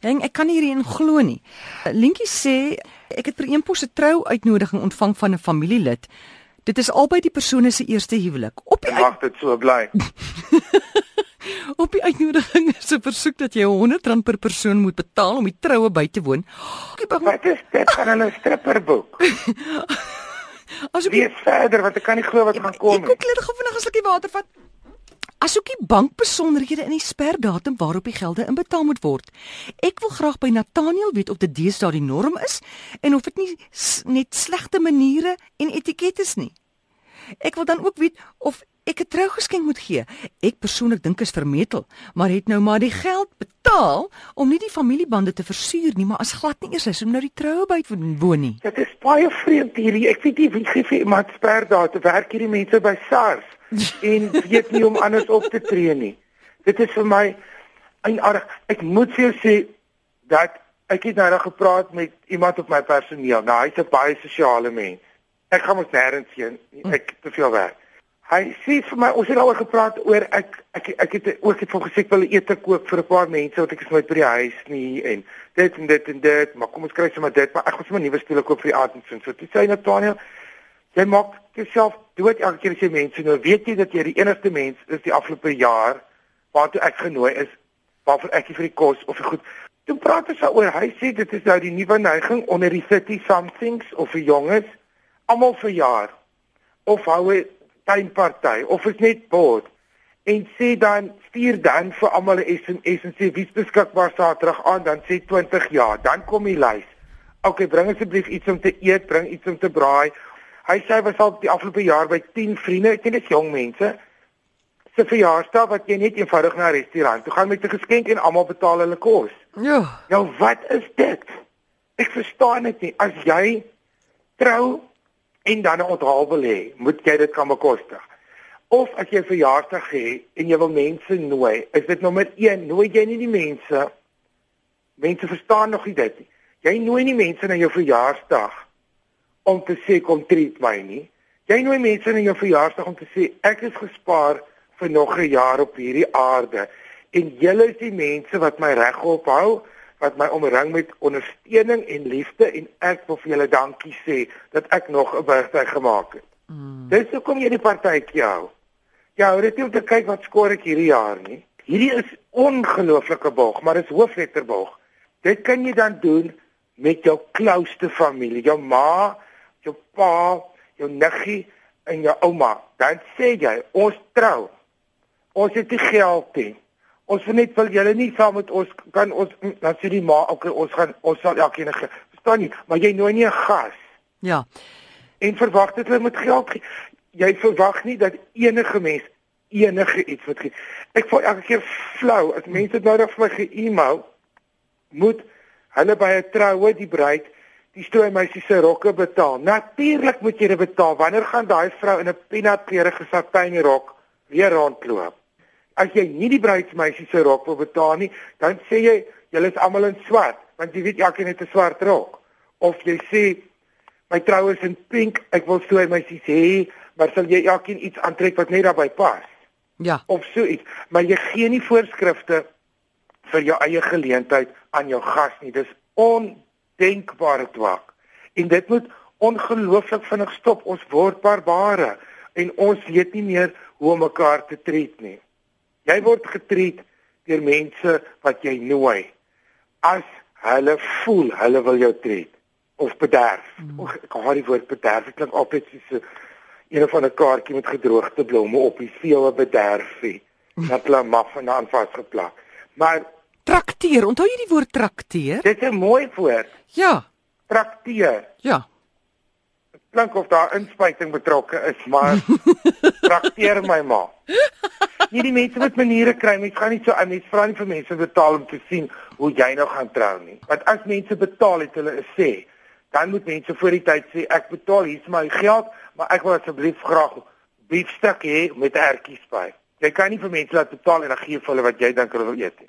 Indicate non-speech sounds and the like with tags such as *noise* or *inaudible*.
Heng, ek kan hierin glo nie. Lentjie sê ek het vir eenpos 'n trou uitnodiging ontvang van 'n familielid. Dit is albei die persone se eerste huwelik. Op die Mag dit so bly. *laughs* op die uitnodiging is 'n versoek dat jy R100 per persoon moet betaal om die troue by te woon. Wat is dit van 'n stripperboek? *laughs* Asook Wees verder want ek kan nie glo wat gaan kom Ek nie. kook net gou vinnig 'n slukkie water vat. Asook die bankbesonderhede in die sperdatum waarop die gelde inbetaal moet word. Ek wil graag by Nathaniel weet of dit deesdae die norm is en of dit nie net slegte maniere en etikette is nie. Ek wil dan ook weet of ek 'n trougeskenk moet gee. Ek persoonlik dink is vermetel, maar het nou maar die geld betaal om nie die familiebande te versuur nie, maar as glad nie eers is om nou die troue by te woon nie. Dit is baie vreemd hierdie. Ek weet nie wie gee vir iemand sperdata werk hierdie mense by SARS en weet nie om anders op te tree nie. Dit is vir my eienaardig. Ek moet vir jou sê dat ek het nou nog gepraat met iemand op my personeel. Nou hy's 'n baie sosiale mens. Ek gaan mos nêrens heen. Ek te veel werk. Hy sê vir my ons het daaroor gepraat oor ek ek ek het ook het hom gesê ek wil ete kook vir 'n paar mense wat ek is nooit by die huis nie en dit en dit en dit, maar kom ons kry sommer dit, maar ek gaan sommer nuwe stoele koop vir die aand en so. Toe sê Nathaniel, jy maak jouself dood elke keer as jy mense nou weet jy dat jy die enigste mens is die afgelope jaar waartoe ek genooi is waarvoor ek vir die kos of vir goed. Toe praat ons daaroor. Hy sê dit is nou die nuwe neiging onder die 30 somethings of vir jonges almal verjaar of hou 'n tuinparty of is net bord en sê dan stuur dan vir almal 'n SMS en sê wie's beskikbaar Saterdag aan dan sê 20 jaar dan kom die lys. OK, bring asseblief iets om te eet, bring iets om te braai. Hy sê hy was al die afgelope jaar by 10 vriende, ek ken dit jong mense se verjaarsdag wat jy net eenvoudig na 'n restaurant toe gaan met 'n geskenk en almal betaal hulle kos. Ja. Nou wat is dit? Ek verstaan dit nie. As jy trou en dan 'n onthaal wil hê, moet jy dit kan bekostig. Of as jy 'n verjaarsdag het en jy wil mense nooi, is dit nommer 1, nooi jy nie die mense Mense verstaan nog nie dit nie. Jy nooi nie mense na jou verjaarsdag om te sê kom treat my nie. Jy nooi mense na jou verjaarsdag om te sê ek is gespaar vir nog 'n jaar op hierdie aarde en julle is die mense wat my regop hou, wat my omring met ondersteuning en liefde en ek wil vir julle dankie sê dat ek nog 'n birthday gemaak het. Mm. Dis hoekom jy die partytjie hou. Ja, hou dit nie om te kyk wat skoor ek hierdie jaar nie. Hierdie is ongelooflike bog, maar dis hoofletterbog. Dit kan jy dan doen met jou klouste familie, jou ma, jou pa, jou niggie en jou ouma. Dan sê jy, ons trou. Ons het nie geld nie. Ons wil net wil julle nie saam met ons kan ons dan sê die ma, okay, ons gaan ons sal elkeen gee. Verstaan nie, maar jy nooi nie 'n gas Ja. en verwag dat hulle met geld gee. Jy verwag nie dat enige mens enige iets moet gee. Ek voel elke keer flou as mense nou nog vir my ge-email moet hulle by 'n troue die bruid die stoei meisie se rokke betaal. Natuurlik moet jy dit betaal. Wanneer gaan daai vrou in 'n peanutkleurige satijnrok weer rondloop? As jy nie die bruidsmeisie se rok wil betaal nie, dan sê jy julle is almal in swart, want jy weet elkeen het 'n swart rok. Of jy sê my troue is in pink, ek wil stoei meisies hê, maar sal jy elkeen iets aantrek wat net daarbey pas? Ja. of so iets, maar jy gee nie voorskrifte vir jou eie geleentheid aan jou gas nie. Dis ondenkbare twak. En dit moet ongelooflik vinnig stop. Ons word barbare en ons weet nie meer hoe om mekaar te treat nie. Jy word getreat deur mense wat jy nooi. As hulle voel hulle wil jou treat of bederf. Mm. Och, ek haat die woord bederf. Dit klink altyd soos 'n een van 'n kaartjie met gedroogde blomme op die veel bederfie. *laughs* Dat hulle maf en aan vasgeplak. Maar Trakteer. Onthou jy die woord trakteer? dit is 'n mooi woord. Ja. Trakteer. Ja. Klink of daar inspuiting betrokke is, maar *laughs* trakteer my ma. Nie die mense met maniere kry, mens gaan nie so aan mens vra nie vir mense betaal om te sien hoe jy nou gaan trou nie. Want as mense betaal het hulle 'n sê, dan moet mense voor die tyd sê ek betaal hier's my geld, maar ek wil asseblief graag biefstuk hê met ertjies by. Jy kan nie vir mense laat betaal en dan gee vir hulle wat jy dink hulle wil eet nie.